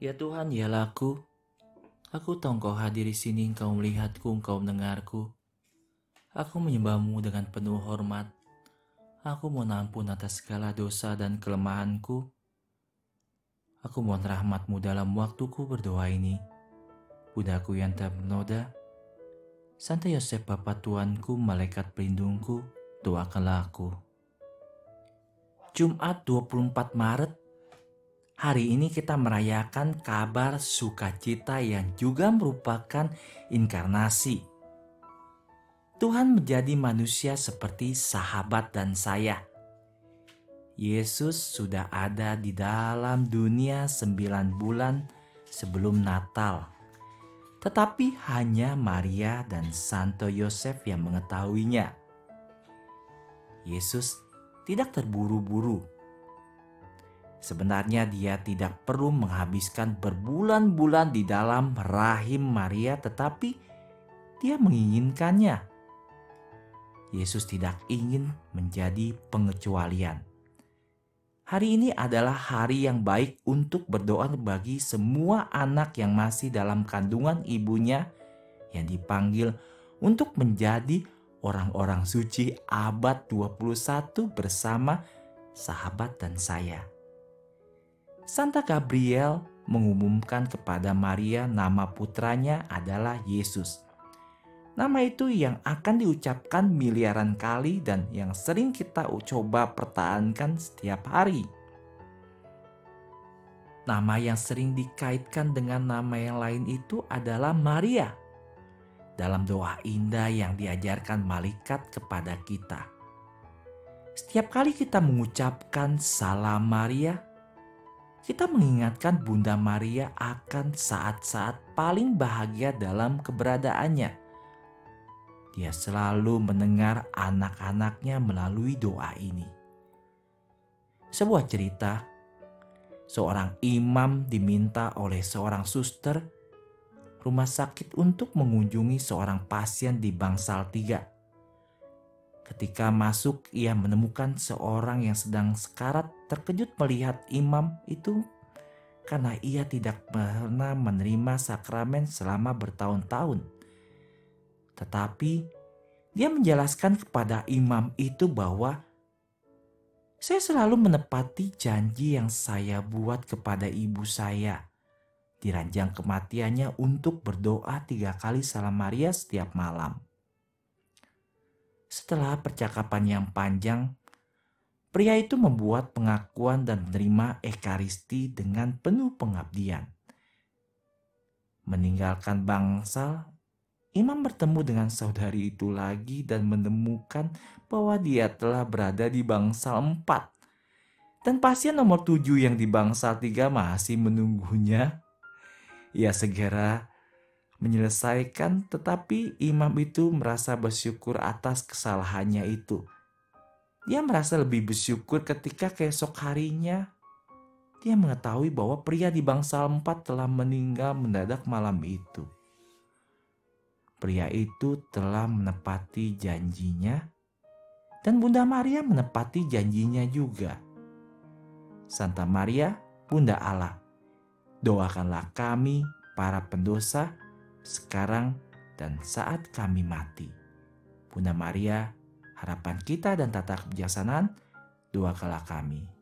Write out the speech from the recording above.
Ya Tuhan, ialah aku. Aku tahu engkau hadir di sini, engkau melihatku, engkau mendengarku. Aku menyembahmu dengan penuh hormat. Aku mohon ampun atas segala dosa dan kelemahanku. Aku mohon rahmatmu dalam waktuku berdoa ini. Budaku yang tak bernoda, Santo Yosef Bapa Tuanku, Malaikat Pelindungku, doakanlah aku. Jumat 24 Maret Hari ini kita merayakan kabar sukacita yang juga merupakan inkarnasi. Tuhan menjadi manusia seperti sahabat dan saya. Yesus sudah ada di dalam dunia sembilan bulan sebelum Natal. Tetapi hanya Maria dan Santo Yosef yang mengetahuinya. Yesus tidak terburu-buru Sebenarnya dia tidak perlu menghabiskan berbulan-bulan di dalam rahim Maria tetapi dia menginginkannya. Yesus tidak ingin menjadi pengecualian. Hari ini adalah hari yang baik untuk berdoa bagi semua anak yang masih dalam kandungan ibunya yang dipanggil untuk menjadi orang-orang suci abad 21 bersama sahabat dan saya. Santa Gabriel mengumumkan kepada Maria nama putranya adalah Yesus. Nama itu yang akan diucapkan miliaran kali dan yang sering kita coba pertahankan setiap hari. Nama yang sering dikaitkan dengan nama yang lain itu adalah Maria. Dalam doa indah yang diajarkan malaikat kepada kita. Setiap kali kita mengucapkan salam Maria, kita mengingatkan Bunda Maria akan saat-saat paling bahagia dalam keberadaannya. Dia selalu mendengar anak-anaknya melalui doa ini. Sebuah cerita, seorang imam diminta oleh seorang suster rumah sakit untuk mengunjungi seorang pasien di bangsal tiga. Ketika masuk, ia menemukan seorang yang sedang sekarat terkejut melihat imam itu karena ia tidak pernah menerima sakramen selama bertahun-tahun. Tetapi dia menjelaskan kepada imam itu bahwa saya selalu menepati janji yang saya buat kepada ibu saya di ranjang kematiannya untuk berdoa tiga kali salam Maria setiap malam. Setelah percakapan yang panjang, pria itu membuat pengakuan dan menerima ekaristi dengan penuh pengabdian. Meninggalkan bangsal, Imam bertemu dengan saudari itu lagi dan menemukan bahwa dia telah berada di bangsal empat. Dan pasien nomor tujuh yang di bangsal tiga masih menunggunya. Ia segera menyelesaikan, tetapi imam itu merasa bersyukur atas kesalahannya itu. Dia merasa lebih bersyukur ketika keesok harinya dia mengetahui bahwa pria di bangsal empat telah meninggal mendadak malam itu. Pria itu telah menepati janjinya dan Bunda Maria menepati janjinya juga. Santa Maria, Bunda Allah, doakanlah kami para pendosa sekarang dan saat kami mati. Bunda Maria, harapan kita dan tata kebijaksanaan, doakanlah kami.